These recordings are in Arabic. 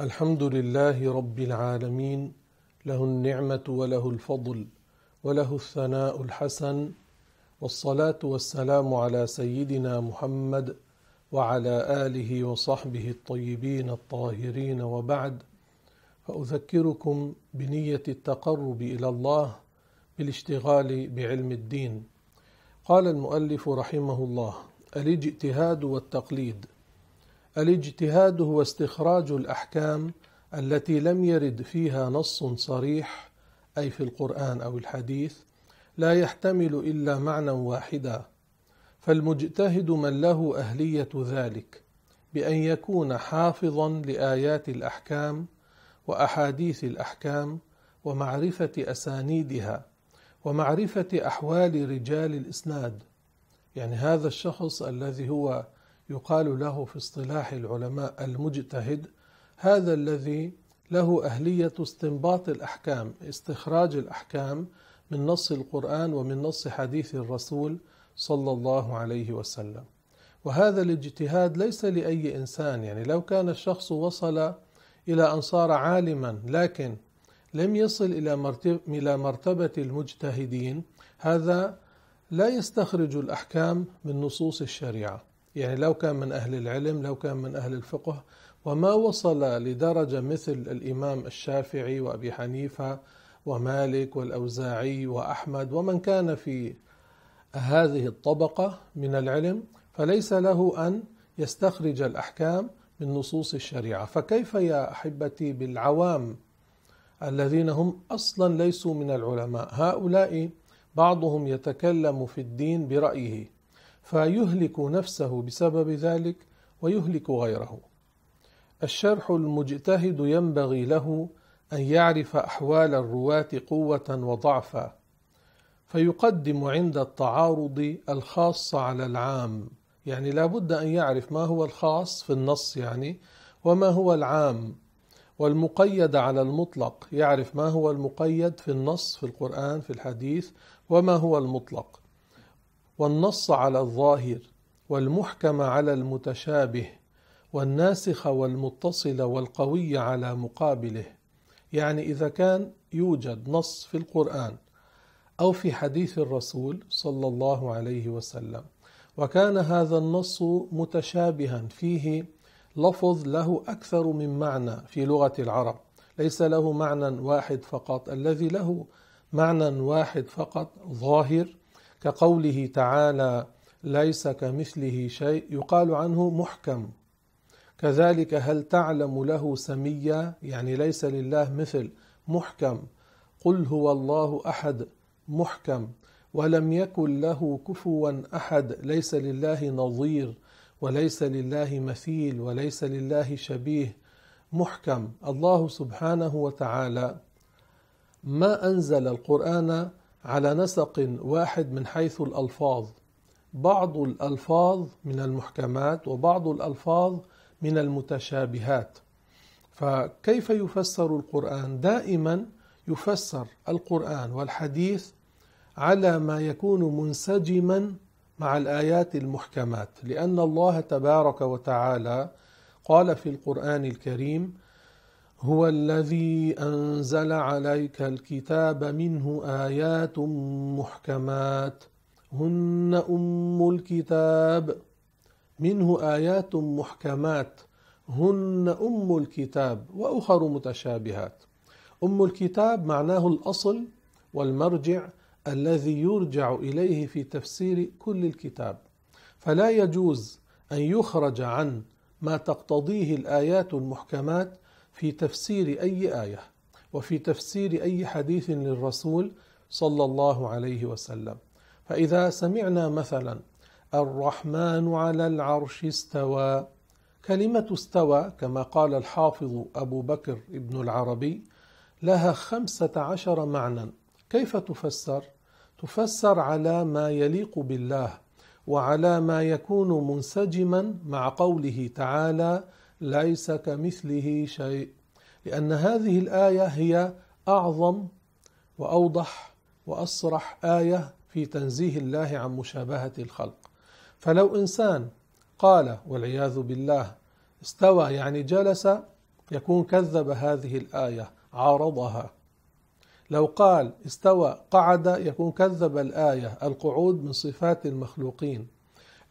الحمد لله رب العالمين له النعمة وله الفضل وله الثناء الحسن والصلاة والسلام على سيدنا محمد وعلى آله وصحبه الطيبين الطاهرين وبعد. فأذكركم بنية التقرب إلى الله بالاشتغال بعلم الدين. قال المؤلف رحمه الله الإجتهاد والتقليد. الاجتهاد هو استخراج الأحكام التي لم يرد فيها نص صريح أي في القرآن أو الحديث لا يحتمل إلا معنى واحدا. فالمجتهد من له أهلية ذلك بأن يكون حافظا لآيات الأحكام وأحاديث الأحكام ومعرفة أسانيدها ومعرفة أحوال رجال الإسناد. يعني هذا الشخص الذي هو يقال له في اصطلاح العلماء المجتهد هذا الذي له أهلية استنباط الأحكام استخراج الأحكام من نص القرآن ومن نص حديث الرسول صلى الله عليه وسلم. وهذا الاجتهاد ليس لأي إنسان يعني لو كان الشخص وصل إلى أن صار عالما لكن لم يصل إلى مرتبة المجتهدين هذا لا يستخرج الأحكام من نصوص الشريعة. يعني لو كان من أهل العلم لو كان من أهل الفقه وما وصل لدرجة مثل الإمام الشافعي وأبي حنيفة ومالك والأوزاعي وأحمد ومن كان في هذه الطبقة من العلم فليس له أن يستخرج الأحكام من نصوص الشريعة. فكيف يا أحبتي بالعوام الذين هم أصلا ليسوا من العلماء؟ هؤلاء بعضهم يتكلم في الدين برأيه. فيهلك نفسه بسبب ذلك ويهلك غيره. الشرح المجتهد ينبغي له أن يعرف أحوال الرواة قوة وضعفا فيقدم عند التعارض الخاص على العام يعني لا بد أن يعرف ما هو الخاص في النص يعني وما هو العام والمقيد على المطلق يعرف ما هو المقيد في النص في القرآن في الحديث وما هو المطلق. والنص على الظاهر والمحكم على المتشابه والناسخ والمتصل والقوي على مقابله. يعني إذا كان يوجد نص في القرآن أو في حديث الرسول صلى الله عليه وسلم وكان هذا النص متشابها فيه لفظ له أكثر من معنى في لغة العرب. ليس له معنى واحد فقط الذي له معنى واحد فقط ظاهر كقوله تعالى ليس كمثله شيء يقال عنه محكم. كذلك هل تعلم له سميا؟ يعني ليس لله مثل محكم. قل هو الله أحد محكم. ولم يكن له كفوا أحد ليس لله نظير وليس لله مثيل وليس لله شبيه. محكم. الله سبحانه وتعالى. ما أنزل القرآن؟ على نسق واحد من حيث الألفاظ. بعض الألفاظ من المحكمات وبعض الألفاظ من المتشابهات. فكيف يفسر القرآن؟ دائما يفسر القرآن والحديث على ما يكون منسجما مع الآيات المحكمات لأن الله تبارك وتعالى قال في القرآن الكريم هو الذي أنزل عليك الكتاب منه آيات محكمات. هن أم الكتاب. منه آيات محكمات. هن أم الكتاب وأخر متشابهات. أم الكتاب معناه الأصل والمرجع الذي يرجع إليه في تفسير كل الكتاب. فلا يجوز أن يخرج عن ما تقتضيه الآيات المحكمات في تفسير أي آية وفي تفسير أي حديث للرسول صلى الله عليه وسلم. فإذا سمعنا مثلا الرحمن على العرش استوى كلمة استوى كما قال الحافظ أبو بكر ابن العربي لها خمسة عشر معنى. كيف تفسر؟ تفسر على ما يليق بالله وعلى ما يكون منسجما مع قوله تعالى ليس كمثله شيء. لأن هذه الآية هي أعظم وأوضح واصرح آية في تنزيه الله عن مشابهة الخلق. فلو إنسان قال والعياذ بالله استوى يعني جلس يكون كذب هذه الآية عارضها. لو قال استوى قعد يكون كذب الآية القعود من صفات المخلوقين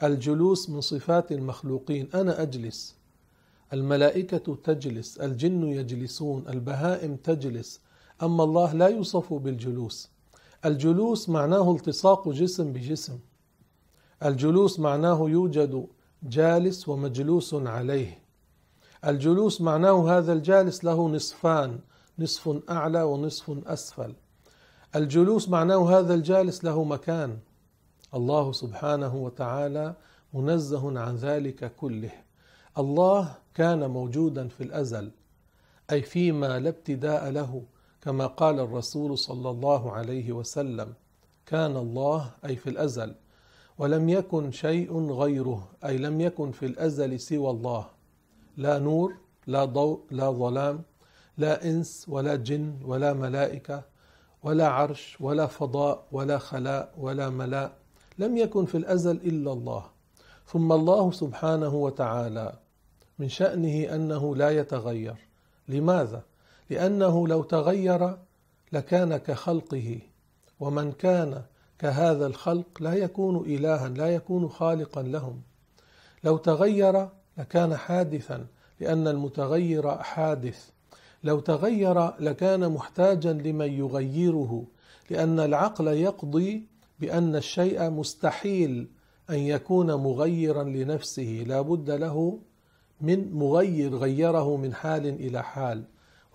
الجلوس من صفات المخلوقين أنا أجلس. الملائكة تجلس الجن يجلسون البهائم تجلس أما الله لا يوصف بالجلوس. الجلوس معناه التصاق جسم بجسم. الجلوس معناه يوجد جالس ومجلوس عليه. الجلوس معناه هذا الجالس له نصفان نصف أعلى ونصف أسفل. الجلوس معناه هذا الجالس له مكان. الله سبحانه وتعالى منزه عن ذلك كله. الله كان موجودا في الأزل أي فيما لا ابتداء له كما قال الرسول صلى الله عليه وسلم كان الله أي في الأزل ولم يكن شيء غيره أي لم يكن في الأزل سوى الله لا نور لا ضوء لا ظلام لا إنس ولا جن ولا ملائكة ولا عرش ولا فضاء ولا خلاء ولا ملاء لم يكن في الأزل إلا الله. ثم الله سبحانه وتعالى من شأنه أنه لا يتغير. لماذا؟ لأنه لو تغير لكان كخلقه ومن كان كهذا الخلق لا يكون الها لا يكون خالقا لهم. لو تغير لكان حادثا لأن المتغير حادث. لو تغير لكان محتاجا لمن يغيره لأن العقل يقضي بأن الشيء مستحيل أن يكون مغيرا لنفسه لا بد له من مغير غيره من حال إلى حال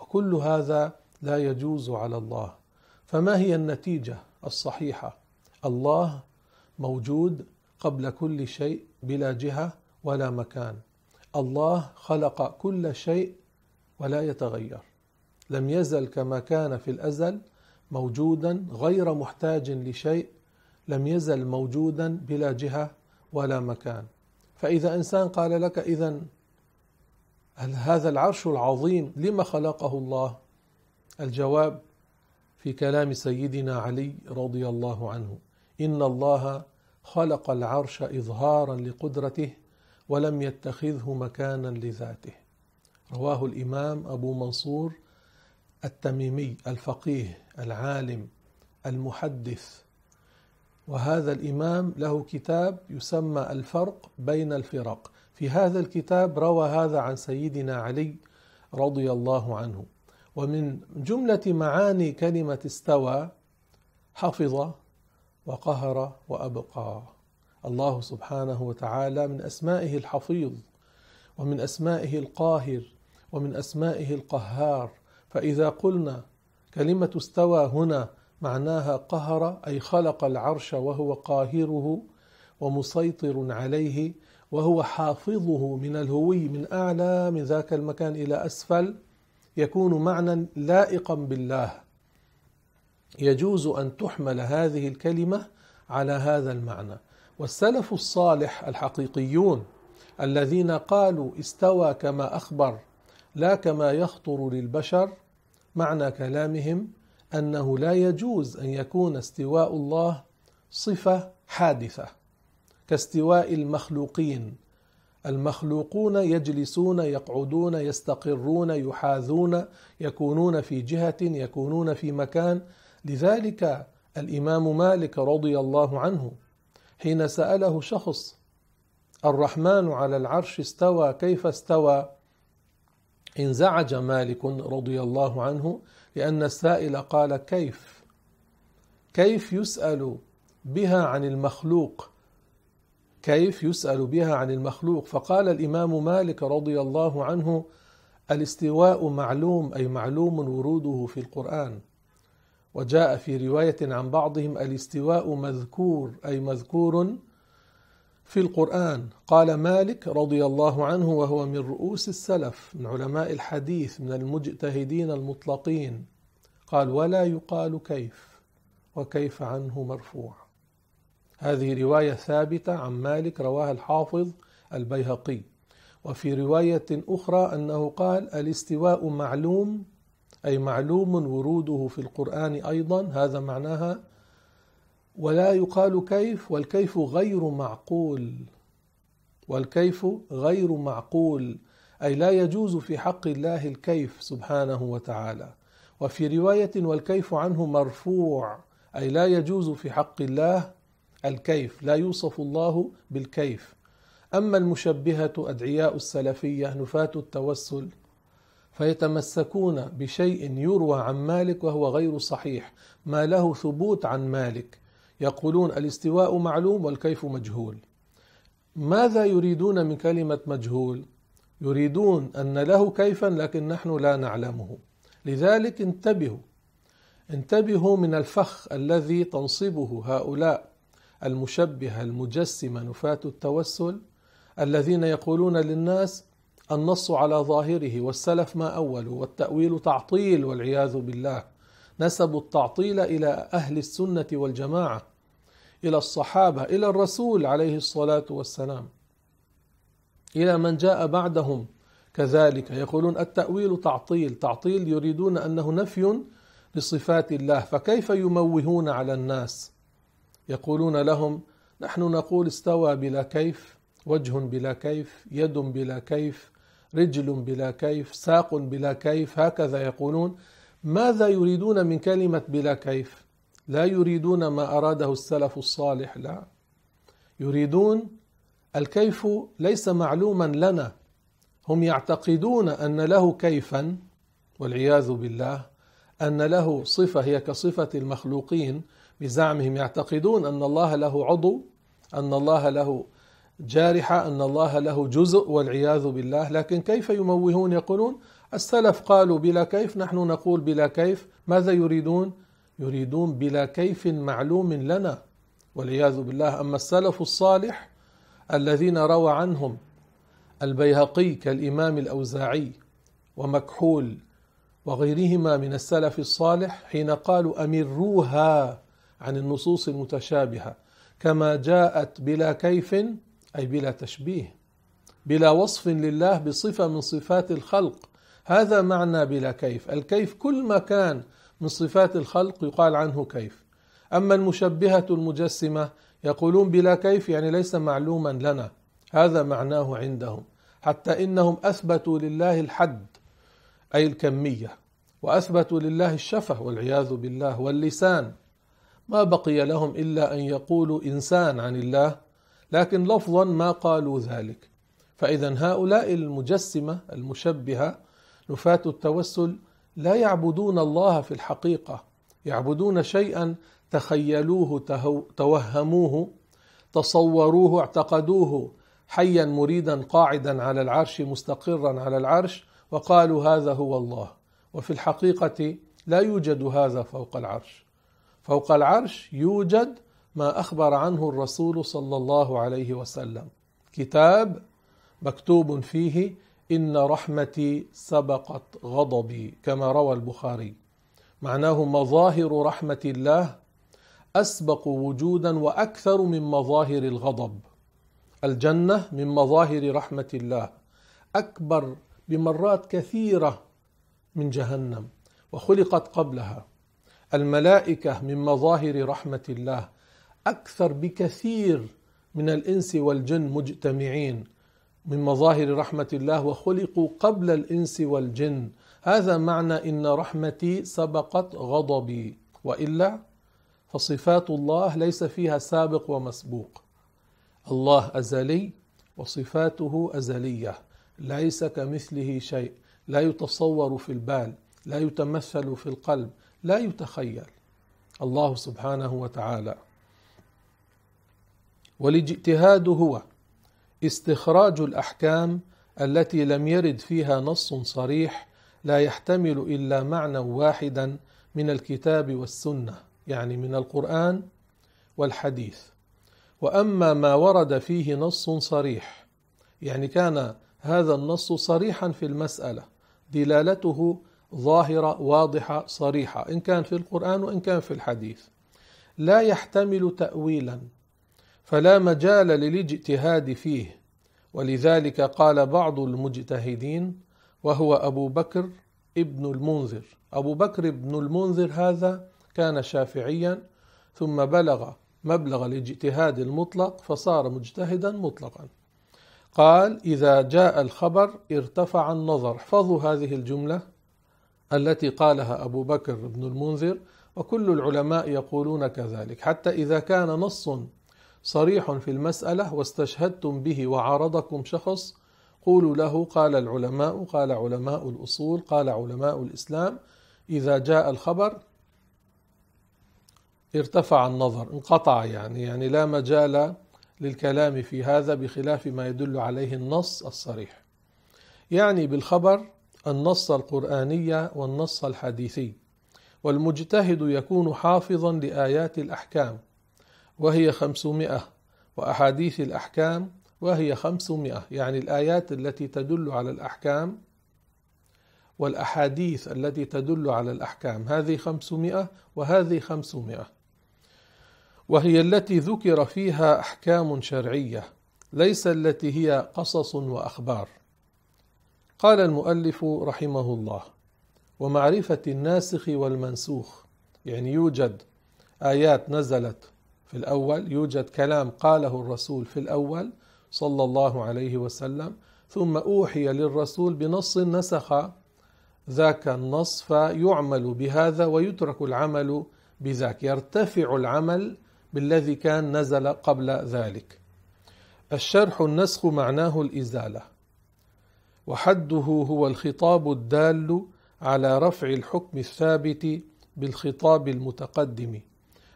وكل هذا لا يجوز على الله. فما هي النتيجة الصحيحة؟ الله موجود قبل كل شيء بلا جهة ولا مكان. الله خلق كل شيء ولا يتغير. لم يزل كما كان في الأزل موجودا غير محتاج لشيء لم يزل موجودا بلا جهة ولا مكان. فإذا إنسان قال لك اذا هل هذا العرش العظيم لما خلقه الله؟ الجواب في كلام سيدنا علي رضي الله عنه. إن الله خلق العرش اظهارا لقدرته ولم يتخذه مكانا لذاته. رواه الإمام أبو منصور التميمي الفقيه العالم المحدث. وهذا الإمام له كتاب يسمى الفرق بين الفرق. في هذا الكتاب روى هذا عن سيدنا علي رضي الله عنه. ومن جملة معاني كلمة استوى حفظ وقهر وأبقى. الله سبحانه وتعالى من أسمائه الحفيظ ومن أسمائه القاهر ومن أسمائه القهار. فإذا قلنا كلمة استوى هنا معناها قهر أي خلق العرش وهو قاهره ومسيطر عليه وهو حافظه من الهوي من أعلى من ذاك المكان إلى أسفل يكون معنى لائقا بالله. يجوز أن تحمل هذه الكلمة على هذا المعنى. والسلف الصالح الحقيقيون الذين قالوا استوى كما أخبر لا كما يخطر للبشر معنى كلامهم أنه لا يجوز أن يكون استواء الله صفة حادثة. كاستواء المخلوقين. المخلوقون يجلسون يقعدون يستقرون يحاذون يكونون في جهة يكونون في مكان. لذلك الإمام مالك رضي الله عنه حين سأله شخص الرحمن على العرش استوى كيف استوى؟ انزعج مالك رضي الله عنه لأن السائل قال كيف؟ كيف يسأل بها عن المخلوق؟ كيف يسأل بها عن المخلوق؟ فقال الإمام مالك رضي الله عنه الاستواء معلوم أي معلوم وروده في القرآن. وجاء في رواية عن بعضهم الاستواء مذكور أي مذكور في القرآن. قال مالك رضي الله عنه وهو من رؤوس السلف من علماء الحديث من المجتهدين المطلقين. قال ولا يقال كيف وكيف عنه مرفوع. هذه رواية ثابتة عن مالك رواها الحافظ البيهقي. وفي رواية أخرى أنه قال الاستواء معلوم أي معلوم وروده في القرآن أيضا هذا معناها ولا يقال كيف والكيف غير معقول والكيف غير معقول أي لا يجوز في حق الله الكيف سبحانه وتعالى. وفي رواية والكيف عنه مرفوع أي لا يجوز في حق الله الكيف لا يوصف الله بالكيف. أما المشبهة أدعياء السلفية نفاة التوسل فيتمسكون بشيء يروى عن مالك وهو غير صحيح ما له ثبوت عن مالك. يقولون الاستواء معلوم والكيف مجهول. ماذا يريدون من كلمة مجهول؟ يريدون أن له كيفا لكن نحن لا نعلمه. لذلك انتبهوا انتبهوا من الفخ الذي تنصبه هؤلاء. المشبهة المجسمة نفاة التوسل الذين يقولون للناس النص على ظاهره والسلف ما أولوا والتأويل تعطيل والعياذ بالله. نسبوا التعطيل إلى أهل السنة والجماعة إلى الصحابة إلى الرسول عليه الصلاة والسلام إلى من جاء بعدهم. كذلك يقولون التأويل تعطيل تعطيل يريدون أنه نفي لصفات الله فكيف يموهون على الناس؟ يقولون لهم نحن نقول استوى بلا كيف وجه بلا كيف يد بلا كيف رجل بلا كيف ساق بلا كيف هكذا يقولون. ماذا يريدون من كلمة بلا كيف لا يريدون ما أراده السلف الصالح لا. يريدون الكيف ليس معلوما لنا. هم يعتقدون أن له كيفا والعياذ بالله أن له صفة هي كصفة المخلوقين بزعمهم يعتقدون أن الله له عضو أن الله له جارحة أن الله له جزء والعياذ بالله. لكن كيف يموهون؟ يقولون السلف قالوا بلا كيف نحن نقول بلا كيف. ماذا يريدون؟ يريدون بلا كيف معلوم لنا والعياذ بالله. أما السلف الصالح الذين روى عنهم البيهقي كالإمام الأوزاعي ومكحول وغيرهما من السلف الصالح حين قالوا أمروها عن النصوص المتشابهة كما جاءت بلا كيف أي بلا تشبيه بلا وصف لله بصفة من صفات الخلق. هذا معنى بلا كيف. الكيف كل ما كان من صفات الخلق يقال عنه كيف. أما المشبهة المجسمة يقولون بلا كيف يعني ليس معلوما لنا. هذا معناه عندهم. حتى إنهم أثبتوا لله الحد أي الكمية وأثبتوا لله الشفة والعياذ بالله واللسان. ما بقي لهم إلا أن يقولوا إنسان عن الله لكن لفظا ما قالوا ذلك. فإذا هؤلاء المجسمة المشبهة نفاة التوسل لا يعبدون الله في الحقيقة يعبدون شيئا تخيلوه توهموه تصوروه اعتقدوه حيا مريدا قاعدا على العرش مستقرا على العرش وقالوا هذا هو الله. وفي الحقيقة لا يوجد هذا فوق العرش. فوق العرش يوجد ما أخبر عنه الرسول صلى الله عليه وسلم. كتاب مكتوب فيه إن رحمتي سبقت غضبي كما روى البخاري. معناه مظاهر رحمة الله أسبق وجودا وأكثر من مظاهر الغضب. الجنة من مظاهر رحمة الله أكبر بمرات كثيرة من جهنم وخلقت قبلها. الملائكة من مظاهر رحمة الله أكثر بكثير من الإنس والجن مجتمعين من مظاهر رحمة الله وخلقوا قبل الإنس والجن. هذا معنى إن رحمتي سبقت غضبي وإلا فصفات الله ليس فيها سابق ومسبوق. الله أزلي وصفاته أزلية ليس كمثله شيء لا يتصور في البال لا يتمثل في القلب لا يتخيل. الله سبحانه وتعالى. والاجتهاد هو. استخراج الأحكام التي لم يرد فيها نص صريح لا يحتمل إلا معنى واحدا من الكتاب والسنة يعني من القرآن والحديث. وأما ما ورد فيه نص صريح يعني كان هذا النص صريحا في المسألة دلالته ظاهرة واضحة صريحة إن كان في القرآن وإن كان في الحديث. لا يحتمل تاويلا فلا مجال للاجتهاد فيه. ولذلك قال بعض المجتهدين وهو أبو بكر ابن المنذر. أبو بكر ابن المنذر هذا كان شافعيا ثم بلغ مبلغ الاجتهاد المطلق فصار مجتهدا مطلقا. قال إذا جاء الخبر ارتفع النظر. احفظوا هذه الجملة. التي قالها أبو بكر بن المنذر وكل العلماء يقولون كذلك. حتى إذا كان نص صريح في المسألة واستشهدتم به وعارضكم شخص قولوا له قال العلماء قال علماء الأصول قال علماء الإسلام إذا جاء الخبر ارتفع النظر انقطع يعني يعني لا مجال للكلام في هذا بخلاف ما يدل عليه النص الصريح. يعني بالخبر النص القرآني والنص الحديثي. والمجتهد يكون حافظا لآيات الأحكام وهي خمسمائة وأحاديث الأحكام وهي خمسمائة يعني الآيات التي تدل على الأحكام والأحاديث التي تدل على الأحكام. هذه خمسمائة وهذه خمسمائة. وهي التي ذكر فيها أحكام شرعية ليس التي هي قصص وأخبار. قال المؤلف رحمه الله ومعرفة الناسخ والمنسوخ يعني يوجد آيات نزلت في الأول يوجد كلام قاله الرسول في الأول صلى الله عليه وسلم ثم أوحي للرسول بنص نسخ ذاك النص فيعمل بهذا ويترك العمل بذاك يرتفع العمل بالذي كان نزل قبل ذلك. الشرح النسخ معناه الإزالة. وحده هو الخطاب الدال على رفع الحكم الثابت بالخطاب المتقدم.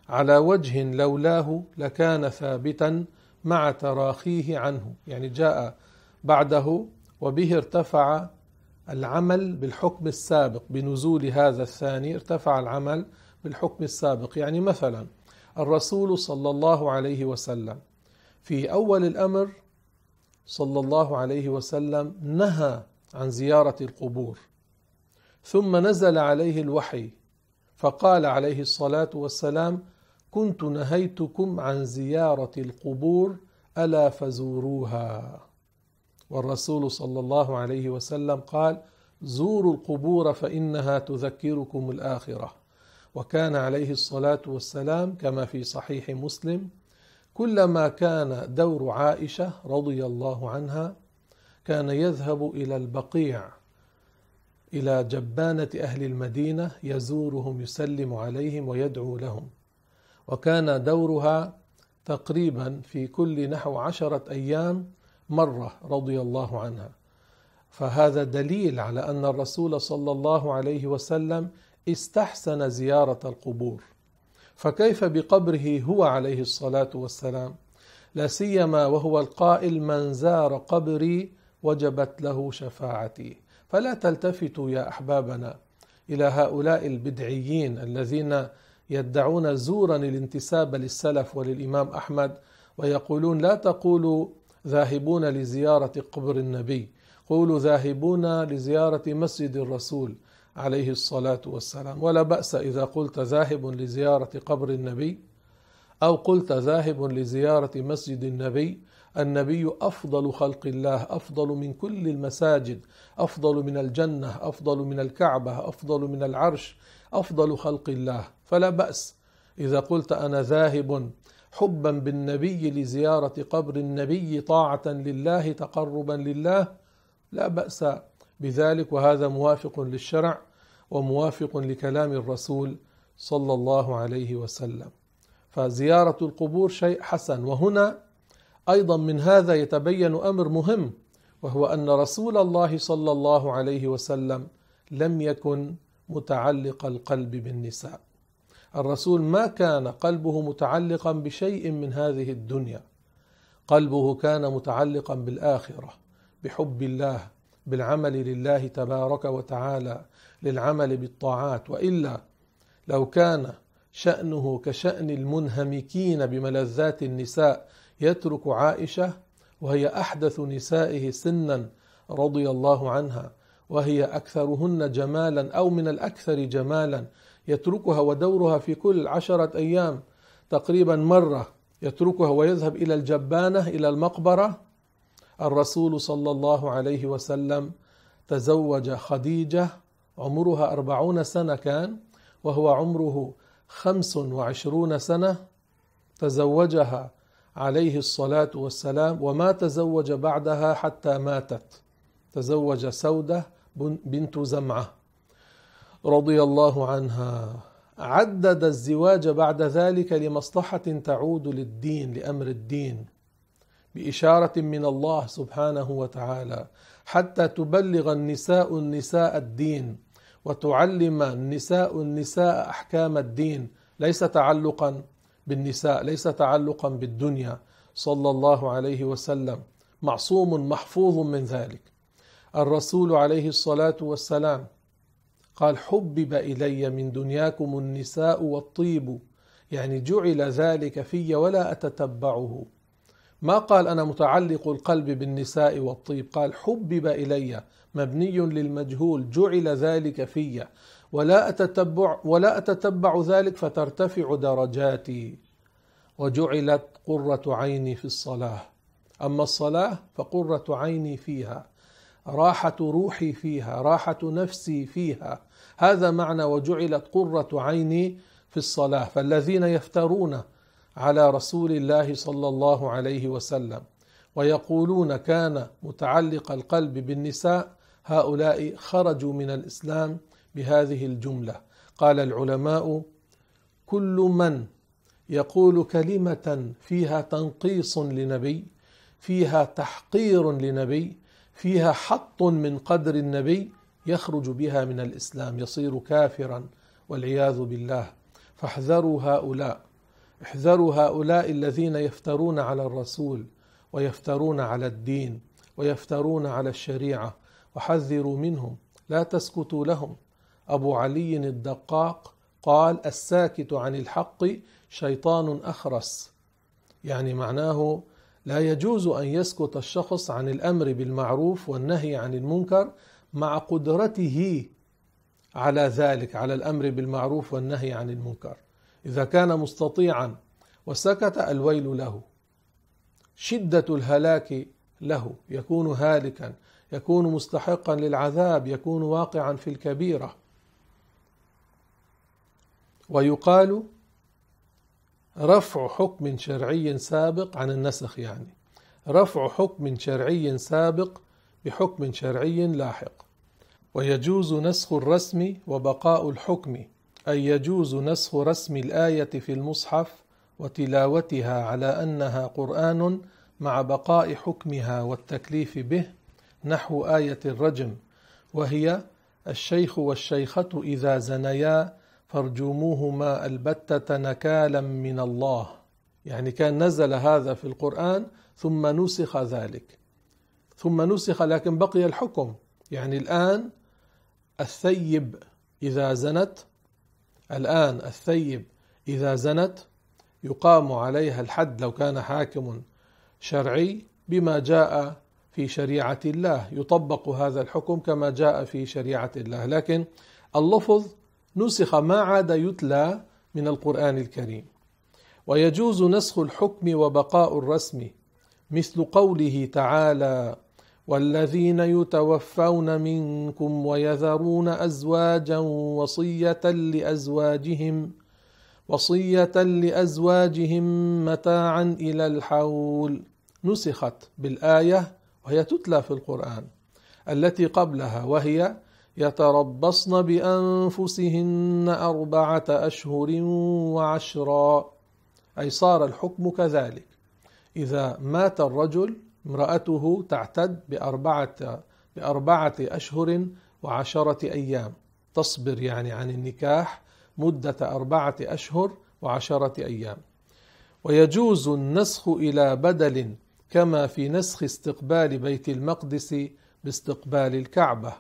على وجه لولاه لكان ثابتا مع تراخيه عنه يعني جاء بعده وبه ارتفع العمل بالحكم السابق بنزول هذا الثاني ارتفع العمل بالحكم السابق. يعني مثلا الرسول صلى الله عليه وسلم في أول الأمر صلى الله عليه وسلم نهى عن زيارة القبور. ثم نزل عليه الوحي فقال عليه الصلاة والسلام كنت نهيتكم عن زيارة القبور ألا فزوروها. والرسول صلى الله عليه وسلم قال زوروا القبور فإنها تذكركم الآخرة. وكان عليه الصلاة والسلام كما في صحيح مسلم كلما كان دور عائشة رضي الله عنها كان يذهب إلى البقيع إلى جبانة أهل المدينة يزورهم يسلم عليهم ويدعو لهم. وكان دورها تقريبا في كل نحو عشرة أيام مرة رضي الله عنها. فهذا دليل على أن الرسول صلى الله عليه وسلم استحسن زيارة القبور. فكيف بقبره هو عليه الصلاة والسلام؟ لا سيما وهو القائل من زار قبري وجبت له شفاعتي فلا تلتفتوا يا أحبابنا إلى هؤلاء البدعيين الذين يدعون زورا الانتساب للسلف وللإمام أحمد ويقولون لا تقولوا ذاهبون لزيارة قبر النبي قولوا ذاهبون لزيارة مسجد الرسول عليه الصلاة والسلام. ولا بأس إذا قلت ذاهب لزيارة قبر النبي أو قلت ذاهب لزيارة مسجد النبي. النبي أفضل خلق الله أفضل من كل المساجد أفضل من الجنة أفضل من الكعبة أفضل من العرش أفضل خلق الله. فلا بأس إذا قلت أنا ذاهب حبا بالنبي لزيارة قبر النبي طاعة لله تقربا لله. لا بأس بذلك وهذا موافق للشرع. وموافق لكلام الرسول صلى الله عليه وسلم. فزيارة القبور شيء حسن. وهنا أيضا من هذا يتبين أمر مهم وهو أن رسول الله صلى الله عليه وسلم لم يكن متعلق القلب بالنساء. الرسول ما كان قلبه متعلقا بشيء من هذه الدنيا. قلبه كان متعلقا بالآخرة بحب الله بالعمل لله تبارك وتعالى للعمل بالطاعات وإلا لو كان شأنه كشأن المنهمكين بملذات النساء يترك عائشة وهي أحدث نسائه سنا رضي الله عنها وهي أكثرهن جمالا أو من الأكثر جمالا يتركها ودورها في كل عشرة أيام تقريبا مرة يتركها ويذهب إلى الجبانة إلى المقبرة. الرسول صلى الله عليه وسلم تزوج خديجة عمرها أربعون سنة كان وهو عمره خمس وعشرون سنة تزوجها عليه الصلاة والسلام وما تزوج بعدها حتى ماتت. تزوج سودة بنت زمعة رضي الله عنها. عدد الزواج بعد ذلك لمصلحة تعود للدين لأمر الدين بإشارة من الله سبحانه وتعالى حتى تبلغ النساء النساء الدين. وتعلم النساء النساء أحكام الدين ليس تعلقا بالنساء ليس تعلقا بالدنيا. صلى الله عليه وسلم. معصوم محفوظ من ذلك. الرسول عليه الصلاة والسلام قال حبب إلي من دنياكم النساء والطيب. يعني جعل ذلك في ولا أتتبعه. ما قال أنا متعلق القلب بالنساء والطيب؟ قال حبب إلي مبني للمجهول جعل ذلك في ولا أتتبع ولا أتتبع ذلك فترتفع درجاتي وجعلت قرة عيني في الصلاة. أما الصلاة فقرة عيني فيها راحة روحي فيها راحة نفسي فيها. هذا معنى وجعلت قرة عيني في الصلاة. فالذين يفترون على رسول الله صلى الله عليه وسلم ويقولون كان متعلق القلب بالنساء هؤلاء خرجوا من الإسلام بهذه الجملة. قال العلماء كل من يقول كلمة فيها تنقيص لنبي فيها تحقير لنبي فيها حط من قدر النبي يخرج بها من الإسلام يصير كافرا والعياذ بالله. فاحذروا هؤلاء. احذروا هؤلاء الذين يفترون على الرسول ويفترون على الدين ويفترون على الشريعة. وحذروا منهم لا تسكتوا لهم. أبو علي الدقاق قال الساكت عن الحق شيطان أخرس. يعني معناه لا يجوز أن يسكت الشخص عن الأمر بالمعروف والنهي عن المنكر مع قدرته على ذلك على الأمر بالمعروف والنهي عن المنكر. إذا كان مستطيعا وسكت الويل له. شدة الهلاك له. يكون هالكا يكون مستحقا للعذاب يكون واقعا في الكبيرة. ويقال رفع حكم شرعي سابق عن النسخ يعني. رفع حكم شرعي سابق بحكم شرعي لاحق. ويجوز نسخ الرسم وبقاء الحكم. أي يجوز نسخ رسم الآية في المصحف وتلاوتها على أنها قرآن مع بقاء حكمها والتكليف به نحو آية الرجم وهي الشيخ والشيخة إذا زنيا فارجموهما البتة نكالا من الله. يعني كان نزل هذا في القرآن ثم نسخ ذلك. ثم نسخ لكن بقي الحكم. يعني الآن الثيب إذا زنت الآن الثيب إذا زنت يقام عليها الحد لو كان حاكم شرعي بما جاء في شريعة الله يطبق هذا الحكم كما جاء في شريعة الله. لكن اللفظ نسخ ما عاد يتلى من القرآن الكريم. ويجوز نسخ الحكم وبقاء الرسم مثل قوله تعالى والذين يتوفون منكم ويذرون أزواجا وصية لأزواجهم وصية لأزواجهم متاعا إلى الحول. نسخت بالآية وهي تتلى في القرآن التي قبلها وهي يتربصن بأنفسهن أربعة أشهر وعشرا. أي صار الحكم كذلك. إذا مات الرجل امرأته تعتد باربعه بأربعة أشهر وعشرة أيام. تصبر يعني عن النكاح مدة أربعة أشهر وعشرة أيام. ويجوز النسخ إلى بدل كما في نسخ استقبال بيت المقدس باستقبال الكعبة.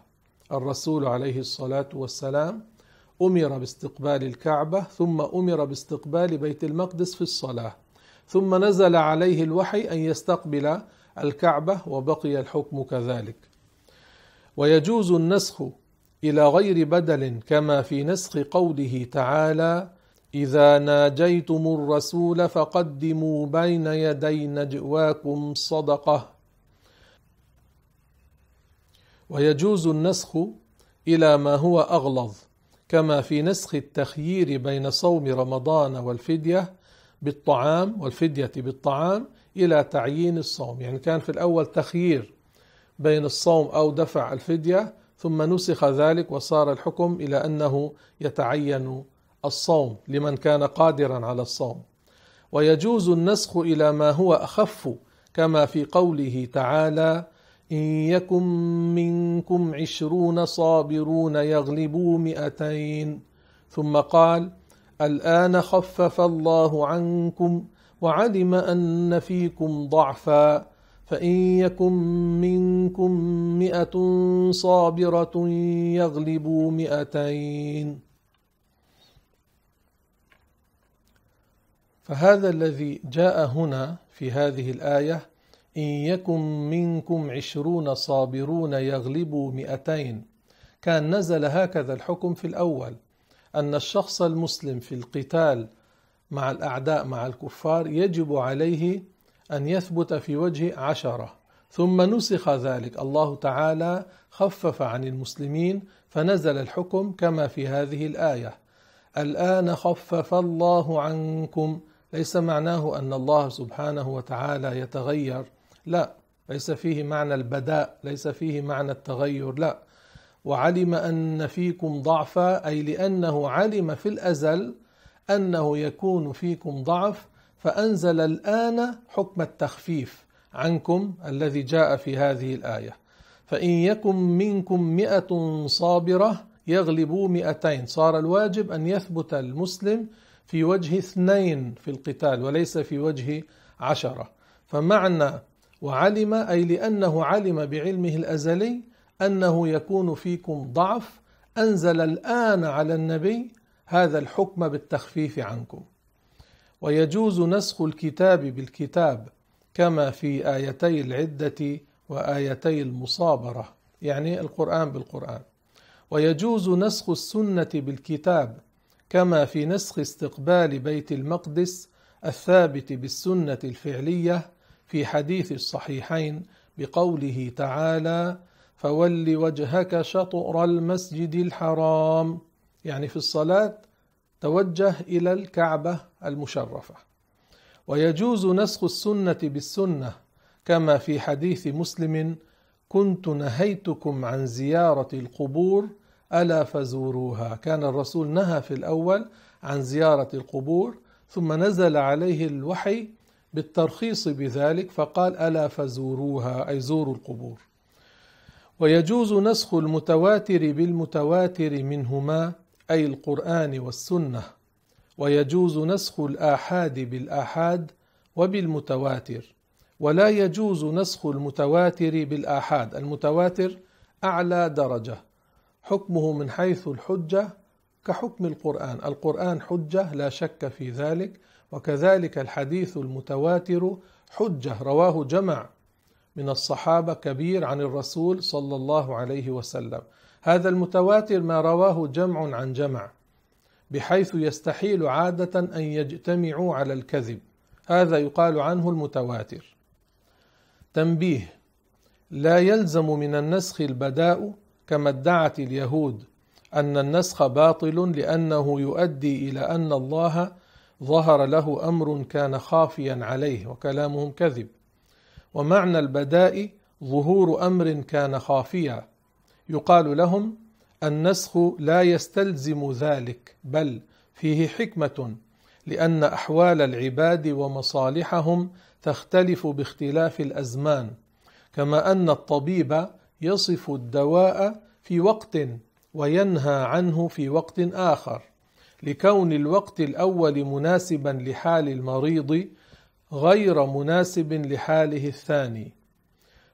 الرسول عليه الصلاة والسلام أمر باستقبال الكعبة ثم أمر باستقبال بيت المقدس في الصلاة. ثم نزل عليه الوحي أن يستقبل الكعبة وبقي الحكم كذلك. ويجوز النسخ إلى غير بدل كما في نسخ قوله تعالى إذا ناجيتم الرسول فقدموا بين يدي نجواكم صدقة. ويجوز النسخ إلى ما هو أغلظ كما في نسخ التخيير بين صوم رمضان والفدية بالطعام والفدية بالطعام إلى تعيين الصوم. يعني كان في الأول تخيير بين الصوم أو دفع الفدية ثم نسخ ذلك وصار الحكم إلى أنه يتعين الصوم لمن كان قادرا على الصوم. ويجوز النسخ إلى ما هو أخف كما في قوله تعالى إن يكن منكم عشرون صابرون يغلبوا مئتين. ثم قال الآن خفف الله عنكم وعلم أن فيكم ضعفا فإن يكن منكم مئة صابرة يغلبوا مئتين. فهذا الذي جاء هنا في هذه الآية إن يكن منكم عشرون صابرون يغلبوا مئتين. كان نزل هكذا الحكم في الأول أن الشخص المسلم في القتال مع الأعداء مع الكفار يجب عليه أن يثبت في وجه عشرة. ثم نسخ ذلك. الله تعالى خفف عن المسلمين فنزل الحكم كما في هذه الآية. الآن خفف الله عنكم. ليس معناه أن الله سبحانه وتعالى يتغير. لا ليس فيه معنى البداء ليس فيه معنى التغير لا. وعلم أن فيكم ضعفا أي لأنه علم في الأزل أنه يكون فيكم ضعف فأنزل الآن حكم التخفيف عنكم الذي جاء في هذه الآية. فإن يكن منكم مئة صابرة يغلبوا مئتين. صار الواجب أن يثبت المسلم في وجه اثنين في القتال وليس في وجه عشرة. فمعنى وعلم أي لأنه علم بعلمه الأزلي أنه يكون فيكم ضعف أنزل الآن على النبي هذا الحكم بالتخفيف عنكم. ويجوز نسخ الكتاب بالكتاب كما في آيتي العدة وآيتي المصابرة يعني القرآن بالقرآن. ويجوز نسخ السنة بالكتاب كما في نسخ استقبال بيت المقدس الثابت بالسنة الفعلية في حديث الصحيحين بقوله تعالى: فول وجهك شطر المسجد الحرام يعني في الصلاة توجه إلى الكعبة المشرفة. ويجوز نسخ السنة بالسنة كما في حديث مسلم كنت نهيتكم عن زيارة القبور ألا فزوروها. كان الرسول نهى في الأول عن زيارة القبور ثم نزل عليه الوحي بالترخيص بذلك فقال ألا فزوروها. أي زوروا القبور. ويجوز نسخ المتواتر بالمتواتر منهما أي القرآن والسنة ويجوز نسخ الآحاد بالآحاد وبالمتواتر ولا يجوز نسخ المتواتر بالآحاد. المتواتر أعلى درجة حكمه من حيث الحجة كحكم القرآن. القرآن حجة لا شك في ذلك وكذلك الحديث المتواتر حجة. رواه جمع من الصحابة كبير عن الرسول صلى الله عليه وسلم. هذا المتواتر ما رواه جمع عن جمع بحيث يستحيل عادة أن يجتمعوا على الكذب. هذا يقال عنه المتواتر. تنبيه لا يلزم من النسخ البداء كما ادعت اليهود أن النسخ باطل لأنه يؤدي إلى أن الله ظهر له أمر كان خافيا عليه وكلامهم كذب. ومعنى البداء ظهور أمر كان خافيا. يقال لهم النسخ لا يستلزم ذلك بل فيه حكمة لأن أحوال العباد ومصالحهم تختلف باختلاف الأزمان كما أن الطبيب يصف الدواء في وقت وينهى عنه في وقت آخر لكون الوقت الأول مناسبا لحال المريض غير مناسب لحاله الثاني.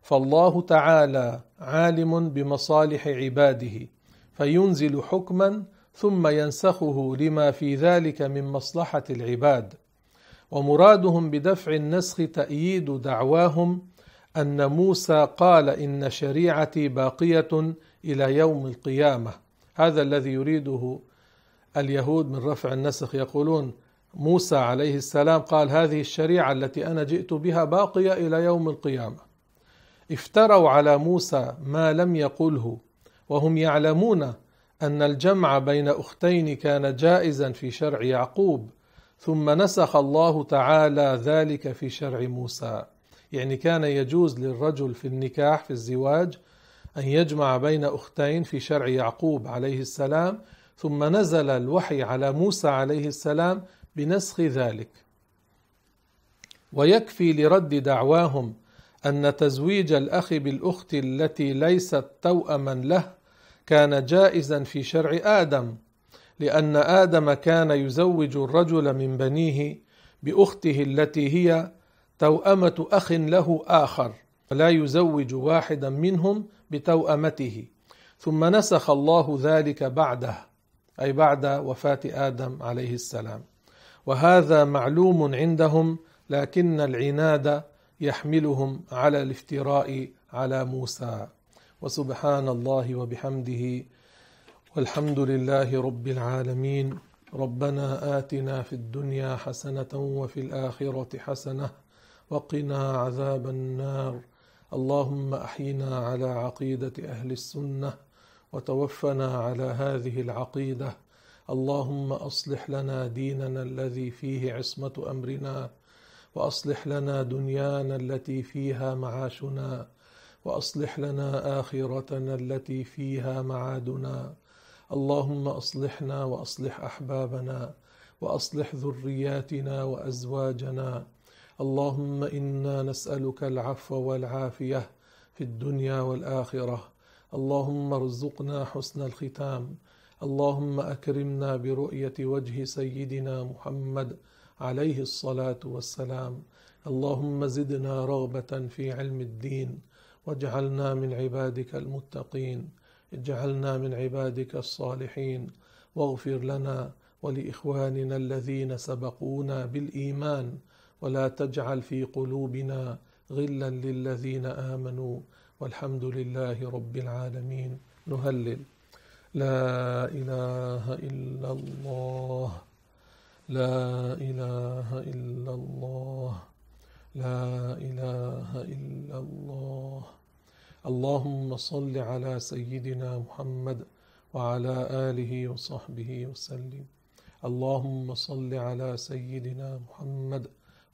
فالله تعالى عالم بمصالح عباده فينزل حكما ثم ينسخه لما في ذلك من مصلحة العباد. ومرادهم بدفع النسخ تأييد دعواهم أن موسى قال إن شريعتي باقية إلى يوم القيامة. هذا الذي يريده اليهود من رفع النسخ يقولون موسى عليه السلام قال هذه الشريعة التي أنا جئت بها باقية إلى يوم القيامة. افتروا على موسى ما لم يقله وهم يعلمون أن الجمع بين أختين كان جائزا في شرع يعقوب ثم نسخ الله تعالى ذلك في شرع موسى. يعني كان يجوز للرجل في النكاح في الزواج أن يجمع بين أختين في شرع يعقوب عليه السلام ثم نزل الوحي على موسى عليه السلام بنسخ ذلك. ويكفي لرد دعواهم أن تزويج الأخ بالأخت التي ليست توأما له كان جائزا في شرع آدم لأن آدم كان يزوج الرجل من بنيه بأخته التي هي توأمة أخ له آخر ولا يزوج واحدا منهم بتوأمته. ثم نسخ الله ذلك بعده أي بعد وفاة آدم عليه السلام. وهذا معلوم عندهم لكن العناد يحملهم على الافتراء على موسى. وسبحان الله وبحمده والحمد لله رب العالمين. ربنا آتنا في الدنيا حسنة وفي الآخرة حسنة وقنا عذاب النار. اللهم أحينا على عقيدة أهل السنة وتوفنا على هذه العقيدة. اللهم أصلح لنا ديننا الذي فيه عصمة أمرنا. وأصلح لنا دنيانا التي فيها معاشنا وأصلح لنا آخرتنا التي فيها معادنا. اللهم أصلحنا وأصلح أحبابنا وأصلح ذرياتنا وأزواجنا. اللهم إنا نسألك العفو والعافية في الدنيا والآخرة. اللهم ارزقنا حسن الختام. اللهم أكرمنا برؤية وجه سيدنا محمد عليه الصلاة والسلام. اللهم زدنا رغبة في علم الدين واجعلنا من عبادك المتقين اجعلنا من عبادك الصالحين. واغفر لنا ولإخواننا الذين سبقونا بالإيمان ولا تجعل في قلوبنا غلا للذين آمنوا. والحمد لله رب العالمين. نهلل. لا إله إلا الله. لا إله إلا الله. لا إله إلا الله. اللهم صل على سيدنا محمد وعلى آله وصحبه وسلم. اللهم صل على سيدنا محمد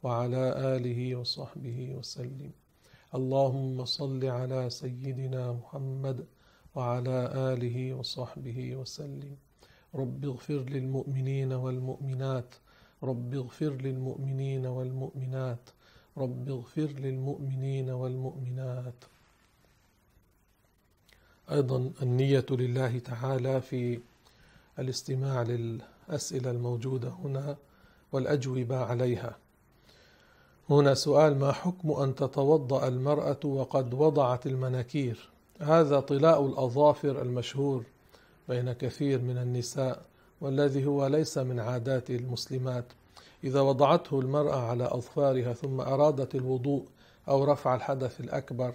وعلى آله وصحبه وسلم. اللهم صل على سيدنا محمد وعلى آله وصحبه وسلم. رب اغفر للمؤمنين والمؤمنات. رب اغفر للمؤمنين والمؤمنات. رب اغفر للمؤمنين والمؤمنات. أيضا النية لله تعالى في الاستماع للأسئلة الموجودة هنا والأجوبة عليها. هنا سؤال ما حكم أن تتوضأ المرأة وقد وضعت المناكير؟ هذا طلاء الأظافر المشهور. بين كثير من النساء والذي هو ليس من عادات المسلمات. إذا وضعته المرأة على أظفارها ثم أرادت الوضوء أو رفع الحدث الأكبر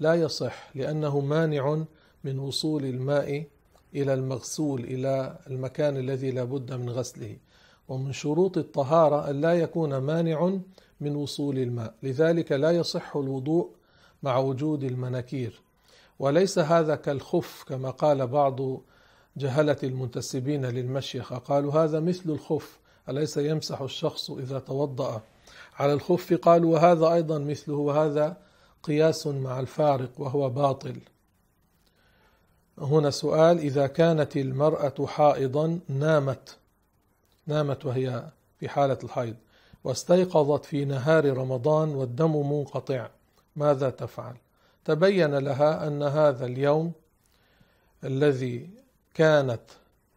لا يصح لأنه مانع من وصول الماء إلى المغسول إلى المكان الذي لا بد من غسله. ومن شروط الطهارة أن لا يكون مانع من وصول الماء. لذلك لا يصح الوضوء مع وجود المناكير. وليس هذا كالخف كما قال بعض جهلة المنتسبين للمشيخة قالوا هذا مثل الخف أليس يمسح الشخص إذا توضأ؟ على الخف قالوا وهذا أيضا مثله وهذا قياس مع الفارق وهو باطل. هنا سؤال إذا كانت المرأة حائضا نامت نامت وهي في حالة الحيض واستيقظت في نهار رمضان والدم منقطع ماذا تفعل؟ تبين لها أن هذا اليوم الذي كانت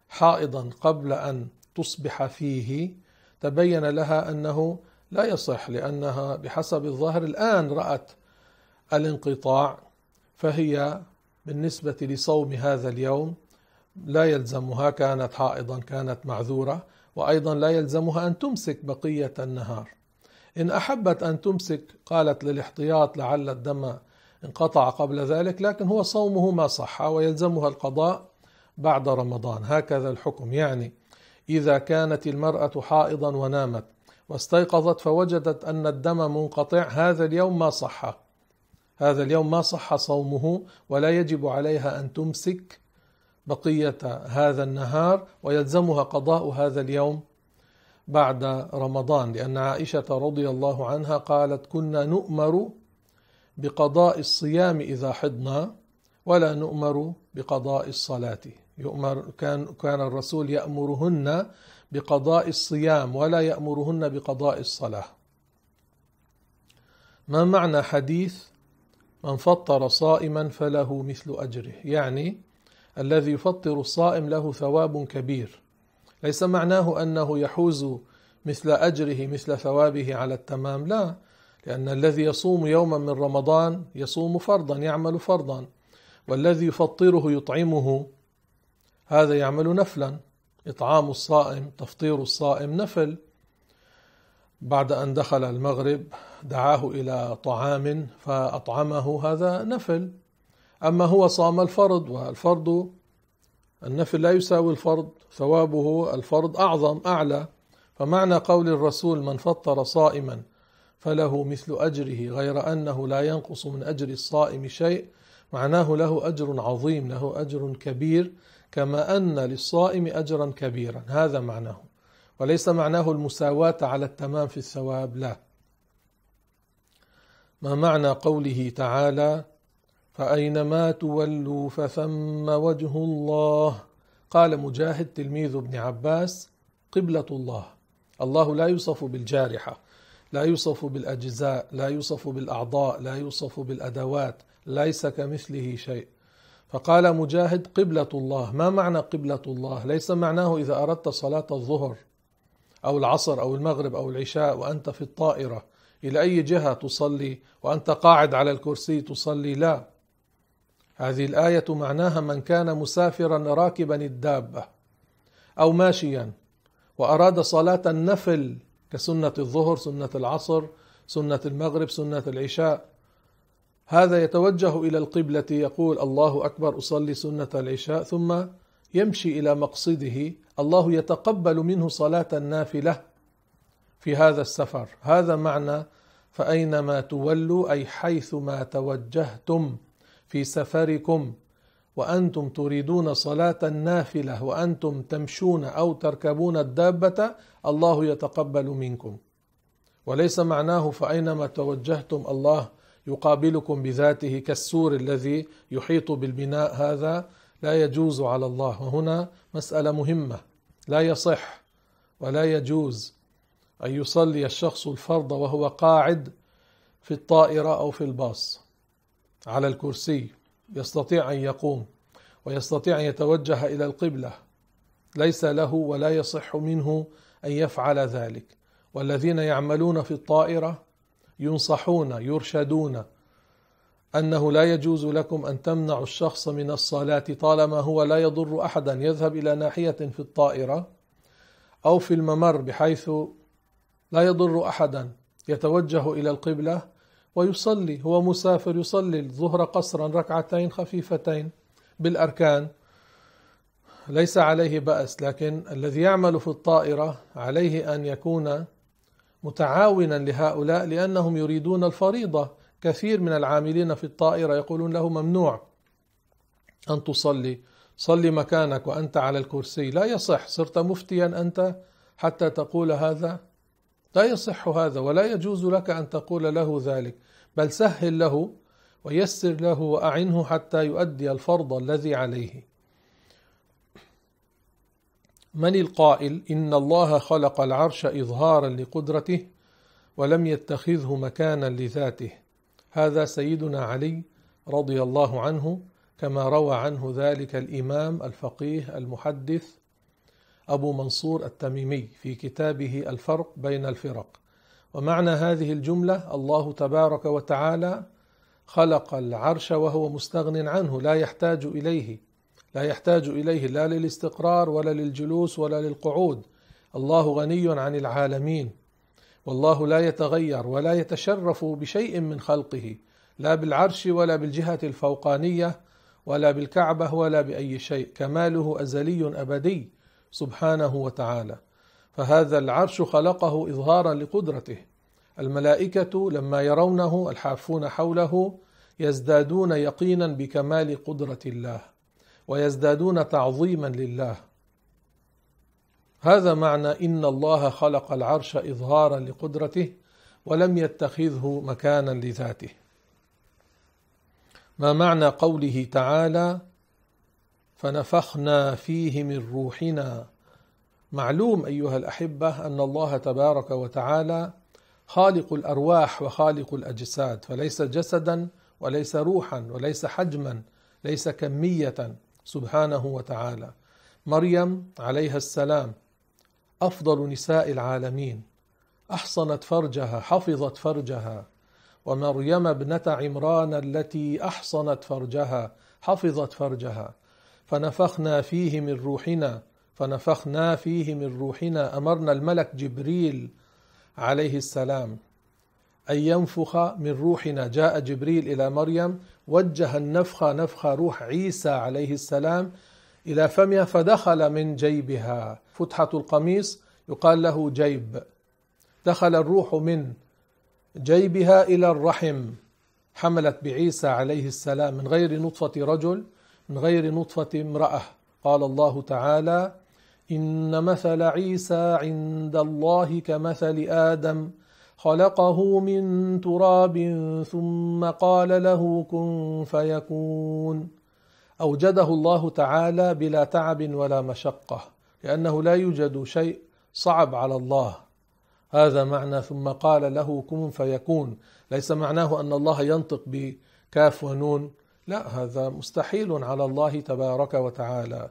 حائضا قبل أن تصبح فيه تبين لها أنه لا يصح لأنها بحسب الظاهر الآن رأت الانقطاع فهي بالنسبة لصوم هذا اليوم لا يلزمها كانت حائضا كانت معذورة وأيضا لا يلزمها أن تمسك بقية النهار. إن أحبت أن تمسك قالت للاحتياط لعل الدم انقطع قبل ذلك لكن هو صومه ما صح ويلزمها القضاء بعد رمضان. هكذا الحكم. يعني إذا كانت المرأة حائضا ونامت واستيقظت فوجدت أن الدم منقطع هذا اليوم ما صح. هذا اليوم ما صح صومه ولا يجب عليها أن تمسك بقية هذا النهار ويلزمها قضاء هذا اليوم بعد رمضان. لأن عائشة رضي الله عنها قالت كنا نؤمر بقضاء الصيام إذا حضنا ولا نؤمر بقضاء الصلاة. يؤمر كان كان الرسول يأمرهن بقضاء الصيام ولا يأمرهن بقضاء الصلاة. ما معنى حديث من فطر صائما فله مثل أجره؟ يعني الذي يفطر الصائم له ثواب كبير. ليس معناه أنه يحوز مثل أجره مثل ثوابه على التمام لا. لأن الذي يصوم يوما من رمضان يصوم فرضا يعمل فرضا. والذي يفطره يطعمه هذا يعمل نفلا إطعام الصائم تفطير الصائم نفل. بعد أن دخل المغرب دعاه إلى طعام فأطعمه هذا نفل. أما هو صام الفرض والفرض النفل لا يساوي الفرض ثوابه الفرض أعظم أعلى. فمعنى قول الرسول من فطر صائما فله مثل أجره غير أنه لا ينقص من أجر الصائم شيء. معناه له أجر عظيم له أجر كبير كما أن للصائم أجرا كبيرا. هذا معناه. وليس معناه المساواة على التمام في الثواب لا. ما معنى قوله تعالى فأينما تولوا فثم وجه الله؟ قال مجاهد تلميذ ابن عباس قبلة الله. الله لا يوصف بالجارحة لا يوصف بالأجزاء لا يوصف بالأعضاء لا يوصف بالأدوات. ليس كمثله شيء. فقال مجاهد قبلة الله. ما معنى قبلة الله؟ ليس معناه إذا أردت صلاة الظهر أو العصر أو المغرب أو العشاء وأنت في الطائرة. إلى أي جهة تصلي؟ وأنت قاعد على الكرسي تصلي؟ لا. هذه الآية معناها من كان مسافرا راكبا الدابة أو ماشيا وأراد صلاة النفل كسنة الظهر سنة العصر سنة المغرب سنة العشاء. هذا يتوجه إلى القبلة يقول الله أكبر أصلي سنة العشاء ثم يمشي إلى مقصده. الله يتقبل منه صلاة النافلة في هذا السفر. هذا معنى فأينما تولوا أي حيثما توجهتم في سفركم وأنتم تريدون صلاة النافلة وأنتم تمشون أو تركبون الدابة الله يتقبل منكم. وليس معناه فأينما توجهتم الله يقابلكم بذاته كالسور الذي يحيط بالبناء هذا لا يجوز على الله. وهنا مسألة مهمة. لا يصح ولا يجوز أن يصلي الشخص الفرض وهو قاعد في الطائرة أو في الباص على الكرسي. يستطيع أن يقوم ويستطيع أن يتوجه إلى القبلة. ليس له ولا يصح منه أن يفعل ذلك. والذين يعملون في الطائرة ينصحون يرشدون أنه لا يجوز لكم أن تمنعوا الشخص من الصلاة طالما هو لا يضر أحدا يذهب إلى ناحية في الطائرة أو في الممر بحيث لا يضر أحدا يتوجه إلى القبلة ويصلي هو مسافر يصلي الظهر قصرا ركعتين خفيفتين بالأركان ليس عليه بأس لكن الذي يعمل في الطائرة عليه أن يكون متعاونا لهؤلاء لأنهم يريدون الفريضة. كثير من العاملين في الطائرة يقولون له ممنوع أن تصلي. صلي مكانك وأنت على الكرسي. لا يصح. صرت مفتيا أنت حتى تقول هذا. لا يصح هذا ولا يجوز لك أن تقول له ذلك. بل سهل له ويسر له وأعنه حتى يؤدي الفرض الذي عليه. من القائل إن الله خلق العرش إظهارا لقدرته ولم يتخذه مكانا لذاته. هذا سيدنا علي رضي الله عنه كما روى عنه ذلك الإمام الفقيه المحدث أبو منصور التميمي في كتابه الفرق بين الفرق. ومعنى هذه الجملة الله تبارك وتعالى خلق العرش وهو مستغن عنه لا يحتاج إليه. لا يحتاج إليه لا للاستقرار ولا للجلوس ولا للقعود. الله غني عن العالمين. والله لا يتغير ولا يتشرف بشيء من خلقه لا بالعرش ولا بالجهة الفوقانية ولا بالكعبة ولا بأي شيء. كماله أزلي أبدي سبحانه وتعالى. فهذا العرش خلقه إظهارا لقدرته. الملائكة لما يرونه الحافون حوله يزدادون يقينا بكمال قدرة الله. ويزدادون تعظيما لله. هذا معنى إن الله خلق العرش إظهارا لقدرته ولم يتخذه مكانا لذاته. ما معنى قوله تعالى فنفخنا فيه من روحنا؟ معلوم أيها الأحبة أن الله تبارك وتعالى خالق الأرواح وخالق الأجساد فليس جسدا وليس روحا وليس حجما ليس كمية سبحانه وتعالى. مريم عليها السلام أفضل نساء العالمين. أحصنت فرجها حفظت فرجها. ومريم ابنة عمران التي أحصنت فرجها حفظت فرجها. فنفخنا فيه من روحنا فنفخنا فيه من روحنا. أمرنا الملك جبريل عليه السلام أن ينفخ من روحنا. جاء جبريل إلى مريم وجه النفخ نفخ روح عيسى عليه السلام إلى فمها فدخل من جيبها. فتحة القميص يقال له جيب. دخل الروح من جيبها إلى الرحم. حملت بعيسى عليه السلام من غير نطفة رجل من غير نطفة امرأة. قال الله تعالى إن مثل عيسى عند الله كمثل آدم. خلقه من تراب ثم قال له كن فيكون. اوجده الله تعالى بلا تعب ولا مشقه لأنه لا يوجد شيء صعب على الله. هذا معنى ثم قال له كن فيكون. ليس معناه ان الله ينطق بكاف ونون. لا هذا مستحيل على الله تبارك وتعالى.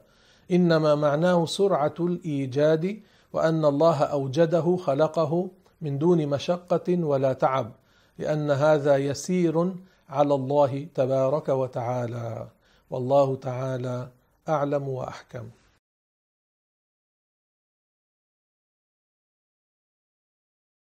إنما معناه سرعة الإيجاد وأن الله أوجده خلقه من دون مشقة ولا تعب لأن هذا يسير على الله تبارك وتعالى. والله تعالى أعلم وأحكم.